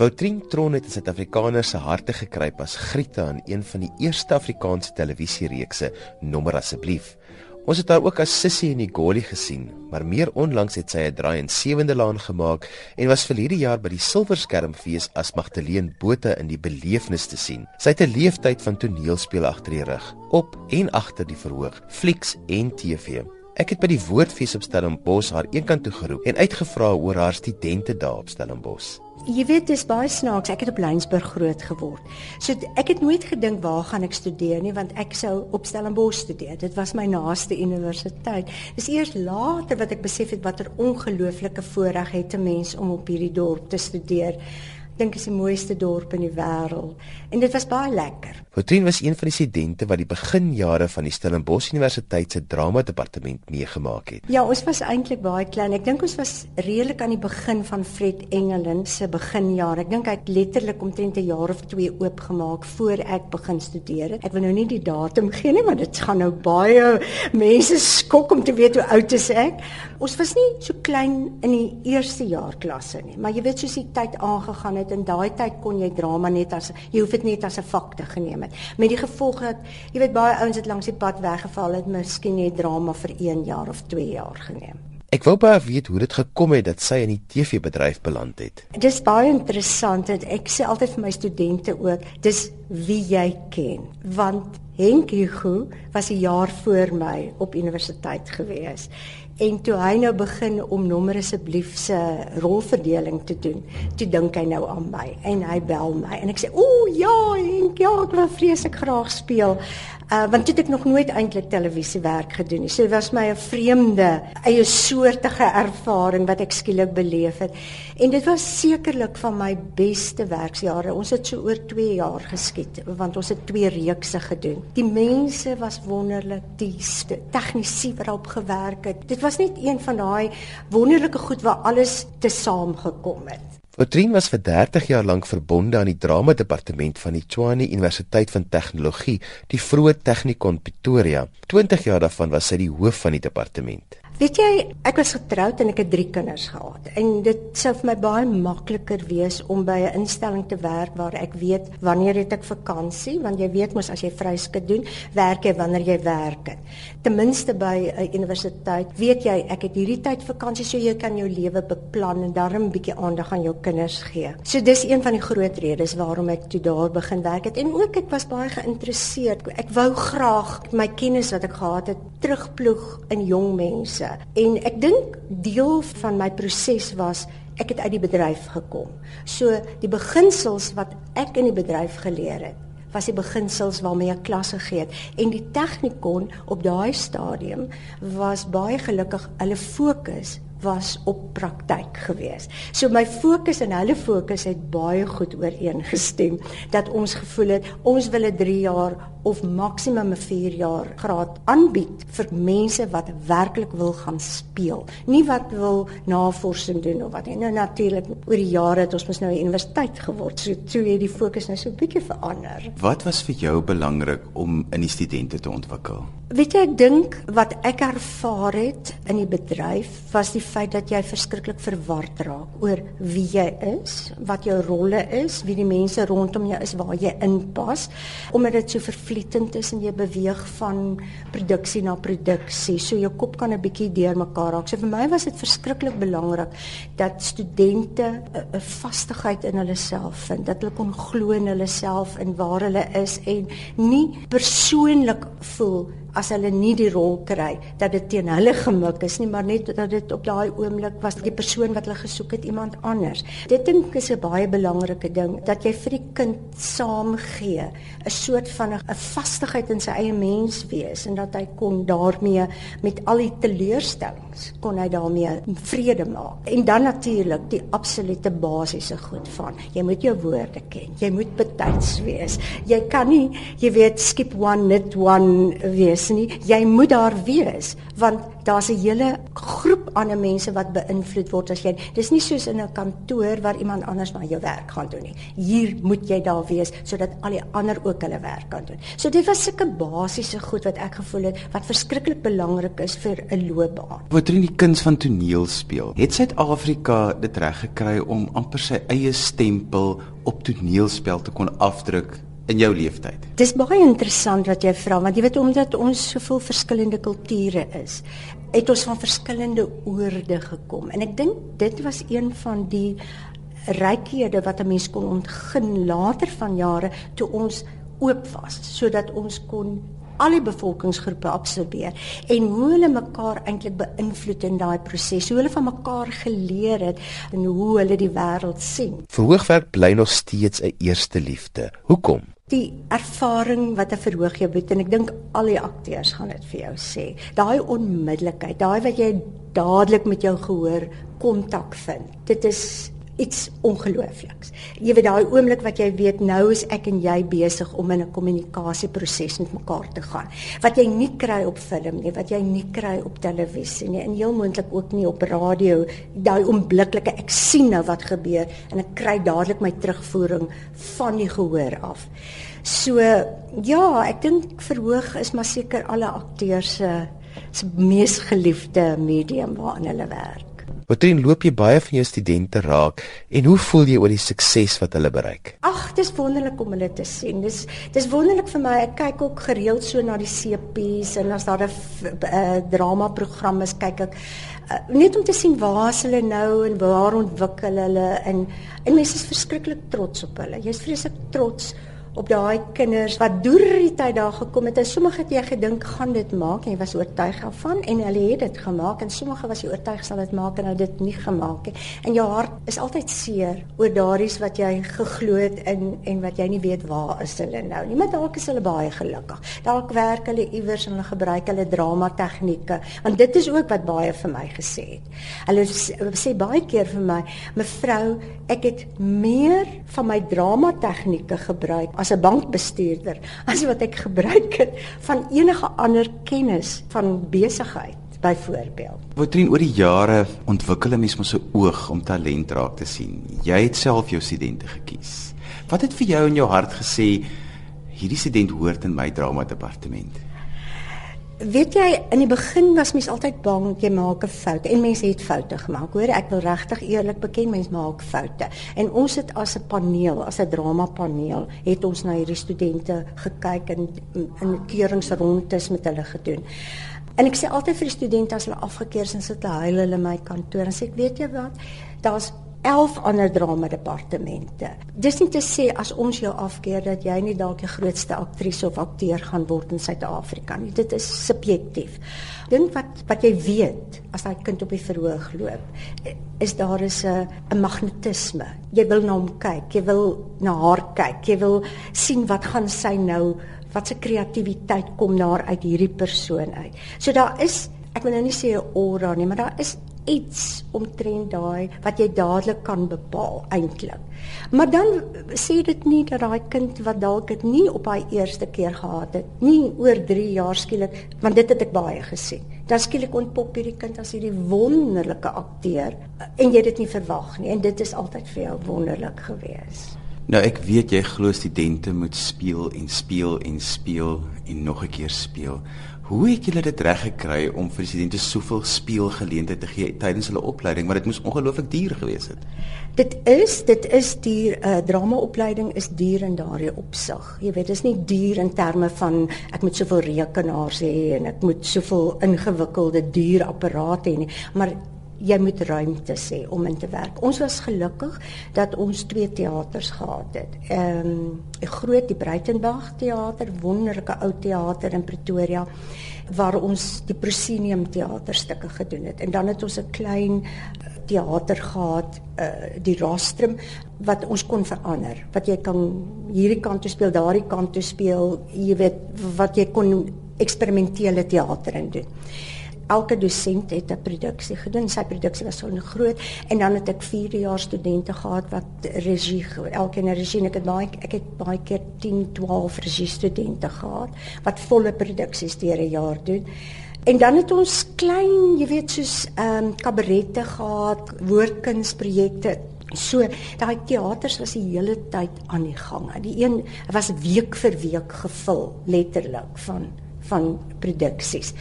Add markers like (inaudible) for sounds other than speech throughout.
Woutrien Tron het in Suid-Afrikaners se harte gekruip as Grieta in een van die eerste Afrikaanse televisiereekse Nommer asseblief. Ons het haar ook as Sissie in die Goli gesien, maar meer onlangs het sy 'n draai in Sewende Laan gemaak en was vir hierdie jaar by die Silverskermfees as Magdalene Botha in die beleefnis te sien. Sy het 'n leeftyd van toneelspel agter die rug, op en agter die verhoog, flieks en TV. Ek het by die Woordfees op Stellenbosch haar eenkant toe geroep en uitgevra oor haar studente daar op Stellenbosch. Jy weet dis baie snaaks. Ek het op Lensburg groot geword. So ek het nooit gedink waar gaan ek studeer nie want ek sou op Stellenbosch studeer. Dit was my naaste universiteit. Dis eers later wat ek besef het watter ongelooflike voorreg het 'n mens om op hierdie dorp te studeer dink is die mooiste dorp in die wêreld en dit was baie lekker. Fortuin was een van die studente wat die beginjare van die Stellenbosch Universiteit se drama departement meegemaak het. Ja, ons was eintlik baie klein. Ek dink ons was redelik aan die begin van Fred Engelin se beginjare. Ek dink hy het letterlik omtrent 'n jaar of 2 oopgemaak voor ek begin studeer het. Ek wil nou nie die datum gee nie, want dit gaan nou baie mense skok om te weet hoe oud is ek. Ons was nie so klein in die eerste jaar klasse nie, maar jy weet soos die tyd aangegaan het in daai tyd kon jy drama net as jy hoef dit net as 'n vak te geneem het. Met die gevolg dat jy weet baie ouens het langs die pad weggeval het, miskien net drama vir 1 jaar of 2 jaar geneem. Ek wou baie weet hoe dit gekom het dat sy in die TV-bedryf beland het. Dis baie interessant dat ek sê altyd vir my studente ook, dis wie jy ken, want Henk Hugo was 'n jaar voor my op universiteit gewees En toe hy nou begin om nommer asseblief se rolverdeling te doen, toe dink hy nou aan my en hy bel my en ek sê, "Ooh ja, Henk, ja, ek wil vreeslik graag speel." Uh want dit ek nog nooit eintlik televisiewerk gedoen nie. So dit was my 'n vreemde, eie soortige ervaring wat ek skielik beleef het. En dit was sekerlik van my beste werksjare. Ons het so oor 2 jaar geskiet want ons het twee reekse gedoen. Die mense was wonderlik, die tegnisie wat daarop gewerk het. Dit was net een van daai wonderlike goed waar alles te saam gekom het. Patrien was vir 30 jaar lank verbonde aan die drama departement van die Tshwane Universiteit van Tegnologie, die vroeë Technikon Pretoria. 20 jaar daarvan was sy die hoof van die departement. Weet jy, ek was getroud en ek het 3 kinders gehad. En dit sou vir my baie makliker wees om by 'n instelling te werk waar ek weet wanneer het ek vakansie, want jy weet mos as jy vryskut doen, werk jy wanneer jy werk. Ten minste by 'n universiteit weet jy ek het hierdie tyd vakansie so jy kan jou lewe beplan en daarom 'n bietjie aandag aan jou kinders gee. So dis een van die groot redes waarom ek toe daar begin werk het en ook ek was baie geïnteresseerd. Ek wou graag my kennis wat ek gehad het terugploeg in jong mense En ek dink deel van my proses was ek het uit die bedryf gekom. So die beginsels wat ek in die bedryf geleer het, was die beginsels waarmee ek klasse gegee het en die tegnikon op daai stadium was baie gelukkig hulle fokus was op praktyk gewees. So my fokus en hulle fokus het baie goed ooreengestem dat ons gevoel het ons wil 'n 3 jaar of maksimum 'n 4 jaar graad aanbied vir mense wat werklik wil gaan speel. Nie wat wil navorsing doen of wat nie. Nou natuurlik oor die jare het ons mos nou 'n universiteit geword. So toe het die fokus nou so 'n bietjie verander. Wat was vir jou belangrik om in die studente te ontwikkel? Weet jy, ek dink wat ek ervaar het in die bedryf was die feit dat jy verskriklik verward raak oor wie jy is, wat jou rolle is, wie die mense rondom jou is, waar jy inpas, omdat dit so vervlietend is en jy beweeg van produksie na produksie, so jou kop kan 'n bietjie deurmekaar raak. So vir my was dit verskriklik belangrik dat studente 'n vastigheid in hulle self vind, dat hulle kon glo in hulle self en waar hulle is en nie persoonlik voel as hulle nie die rol kry dat dit teen hulle gemik is nie maar net dat dit op daai oomblik was die persoon wat hulle gesoek het iemand anders. Dit dink is 'n baie belangrike ding dat jy vir die kind saamgee 'n soort van 'n vastigheid in sy eie mens wees en dat hy kon daarmee met al die teleurstellings kon hy daarmee vrede maak. En dan natuurlik die absolute basiese goed van jy moet jou woorde ken. Jy moet betyds wees. Jy kan nie jy weet skip one net one wees wees nie. Jy moet daar wees want daar's 'n hele groep ander mense wat beïnvloed word as jy. Dis nie soos in 'n kantoor waar iemand anders maar jou werk gaan doen nie. Hier moet jy daar wees sodat al die ander ook hulle werk kan doen. So dit was sulke basiese goed wat ek gevoel het wat verskriklik belangrik is vir 'n loopbaan. Wat doen die kuns van toneel speel? Het Suid-Afrika dit reg gekry om amper sy eie stempel op toneelspel te kon afdruk in jou lewenstyd? Dis baie interessant wat jy vra want jy weet omdat ons soveel verskillende kulture is, het ons van verskillende oorde gekom en ek dink dit was een van die rykhede wat 'n mens kon ontgin later van jare toe ons oop was sodat ons kon al die bevolkingsgroepe absorbeer en hoe hulle mekaar eintlik beïnvloed in daai proses, hoe hulle van mekaar geleer het en hoe hulle die wêreld sien. Verhoogwerk bly nog steeds 'n eerste liefde. Hoekom? Die ervaring wat 'n verhoog jou bied en ek dink al die akteurs gaan dit vir jou sê. Daai onmiddellikheid, daai wat jy dadelik met jou gehoor kontak vind. Dit is iets ongeloofliks. Jy weet daai oomblik wat jy weet nou is ek en jy besig om in 'n kommunikasieproses met mekaar te gaan. Wat jy nie kry op film nie, wat jy nie kry op televisie nie en heel moontlik ook nie op radio. Daai onmiddellike ek sien nou wat gebeur en ek kry dadelik my terugvoering van die gehoor af. So ja, ek dink verhoog is maar seker alle akteurs se se mees geliefde medium waarin hulle werk. Patrien, loop jy baie van jou studente raak en hoe voel jy oor die sukses wat hulle bereik? Ag, dis wonderlik om hulle te sien. Dis dis wonderlik vir my. Ek kyk ook gereeld so na die CP's en as daar 'n uh, drama program is, kyk ek uh, net om te sien waar hulle nou en waar ontwikkel hulle en en mense is verskriklik trots op hulle. Jy's vreeslik trots op daai kinders wat deur die tyd daar gekom het. En sommige het jy gedink gaan dit maak? En jy was oortuig daarvan en hulle het dit gemaak en sommige was jy oortuig sal dit maak? En hulle dit nie gemaak nie. En jou hart is altyd seer oor daaries wat jy geglo het in en wat jy nie weet waar is hulle nou nie. Maar dalk is hulle baie gelukkig. Dalk werk hulle iewers en hulle gebruik hulle drama tegnieke want dit is ook wat baie vir my gesê het. Hulle sê baie keer vir my mevrou ek het meer van my drama tegnieke gebruik as 'n bankbestuurder (laughs) as wat ek gebruik het van enige ander kennis van besigheid byvoorbeeld. Wotrien oor die jare ontwikkel 'n mens mos 'n oog om talent raak te sien. Jy het self jou studente gekies. Wat het vir jou in jou hart gesê hierdie student hoort in my drama departement? Weet jy, in die begin was mens altyd bang jy maak 'n fout en mense het foute gemaak. Hoor, ek wil regtig eerlik beken mens maak foute. En ons het as 'n paneel, as 'n drama paneel, het ons na hierdie studente gekyk en in keuringsrondes met hulle gedoen. En ek sê altyd vir die studente as hulle afgekeur is en sit hulle huil in my kantoor en sê ek weet jy wat, daar's 11 ander drama departemente. Dis nie te sê as ons jou afkeer dat jy nie dalk die grootste aktrise of akteur gaan word in Suid-Afrika nie. Dit is subjektief. Dink wat wat jy weet as daai kind op die verhoog loop, is daar is 'n 'n magnetisme. Jy wil na hom kyk, jy wil na haar kyk, jy wil sien wat gaan sy nou, wat se kreatiwiteit kom daar uit hierdie persoon uit. So daar is ek wil nou nie sê 'n aura nie, maar daar is iets omtrent daai wat jy dadelik kan bepaal eintlik. Maar dan sê dit nie dat daai kind wat dalk dit nie op haar eerste keer gehad het, nie oor 3 jaar skielik, want dit het ek baie gesien. Dan skielik ontpop hierdie kind as hierdie wonderlike akteur en jy dit nie verwag nie en dit is altyd vir jou wonderlik gewees. Nou ek weet jy glo studente moet speel en speel en speel en nog 'n keer speel. Hoe het julle dit reg gekry om vir studente soveel speelgeleenthede te gee tydens hulle opleiding, maar dit moes ongelooflik duur gewees het. Dit is, dit is duur. 'n uh, Dramaopleiding is duur in daardie opsig. Jy weet, dit is nie duur in terme van ek moet soveel rekenaars hê en ek moet soveel ingewikkelde duur apparate hê nie, maar jy moet ruimte sê om in te werk. Ons was gelukkig dat ons twee teaters gehad het. Ehm um, 'n groot die Breitenberg teater, wonderlike ou teater in Pretoria waar ons die Proscenium teaterstukke gedoen het. En dan het ons 'n klein eh, teater gehad, uh, die Rostrum wat ons kon verander. Wat jy kan hierdie kant toe speel, daardie kant toe speel, jy weet wat jy kon eksperimentele teater in doen elke dosent het 'n produksie gedoen. Sy produksie was so groot en dan het ek 4 jaar studente gehad wat regie, elkeen 'n regie. Ek het baie ek het baie keer 10, 12 regie studente gehad wat volle produksies deur 'n jaar doen. En dan het ons klein, jy weet, soos ehm um, kabarette gehad, woordkunsprojekte. So, daai teaters was die hele tyd aan die gang. Die een was week vir week gevul, letterlik van van produksies.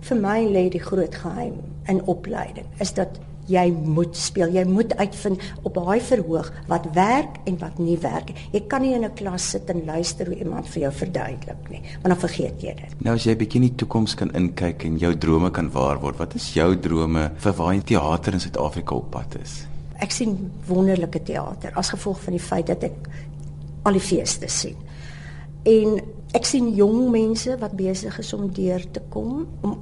Vir my lê die groot geheim in opleiding is dat jy moet speel. Jy moet uitvind op daai verhoog wat werk en wat nie werk. Jy kan nie in 'n klas sit en luister hoe iemand vir jou verduidelik nie, want dan vergeet jy dit. Nou as jy bietjie in die toekoms kan inkyk en jou drome kan waar word, wat is jou drome vir waar die teater in Suid-Afrika op pad is? Ek sien wonderlike teater as gevolg van die feit dat ek al die feeste sien. En ek sien jong mense wat besig is om deur te kom om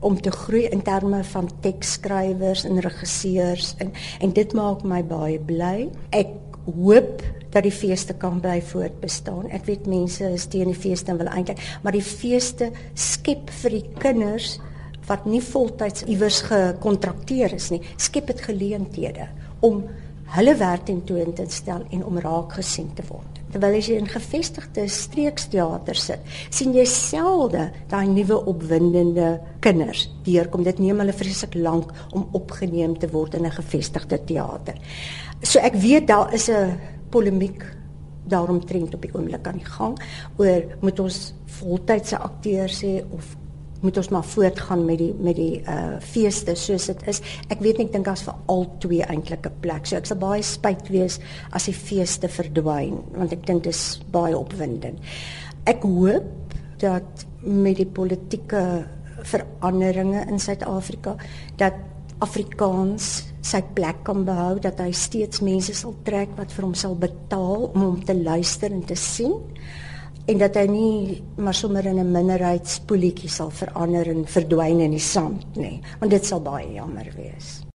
om te groei in terme van teksskrywers en regisseurs en en dit maak my baie bly. Ek hoop dat die feeste kan bly voortbestaan. Ek weet mense is teen die feeste en wil eintlik, maar die feeste skep vir die kinders wat nie voltyds iewers gekontrakteer is nie, skep dit geleenthede om hulle werk ten toon te stel en om raak gesien te word terwyl jy in gevestigde streeksteater sit, sien jy selde daai nuwe opwindende kinders deurkom. Dit neem hulle vreeslik lank om opgeneem te word in 'n gevestigde teater. So ek weet daar is 'n polemiek daarom trend op die oomblik aan die gang oor moet ons voltydse akteurs hê of moet ons maar voortgaan met die met die uh feeste soos dit is. Ek weet nie ek dink as vir al twee eintlik 'n plek. So ek sal baie spyt wees as die feeste verdwyn want ek dink dit is baie opwindend. Ek hoop dat met die politieke veranderinge in Suid-Afrika dat Afrikaans sy plek kan behou dat hy steeds mense sal trek wat vir hom sal betaal om hom te luister en te sien en dat hy nie maar sommer in 'n minderheidspoletjie sal verander en verdwyn in die sand nie want dit sal baie jammer wees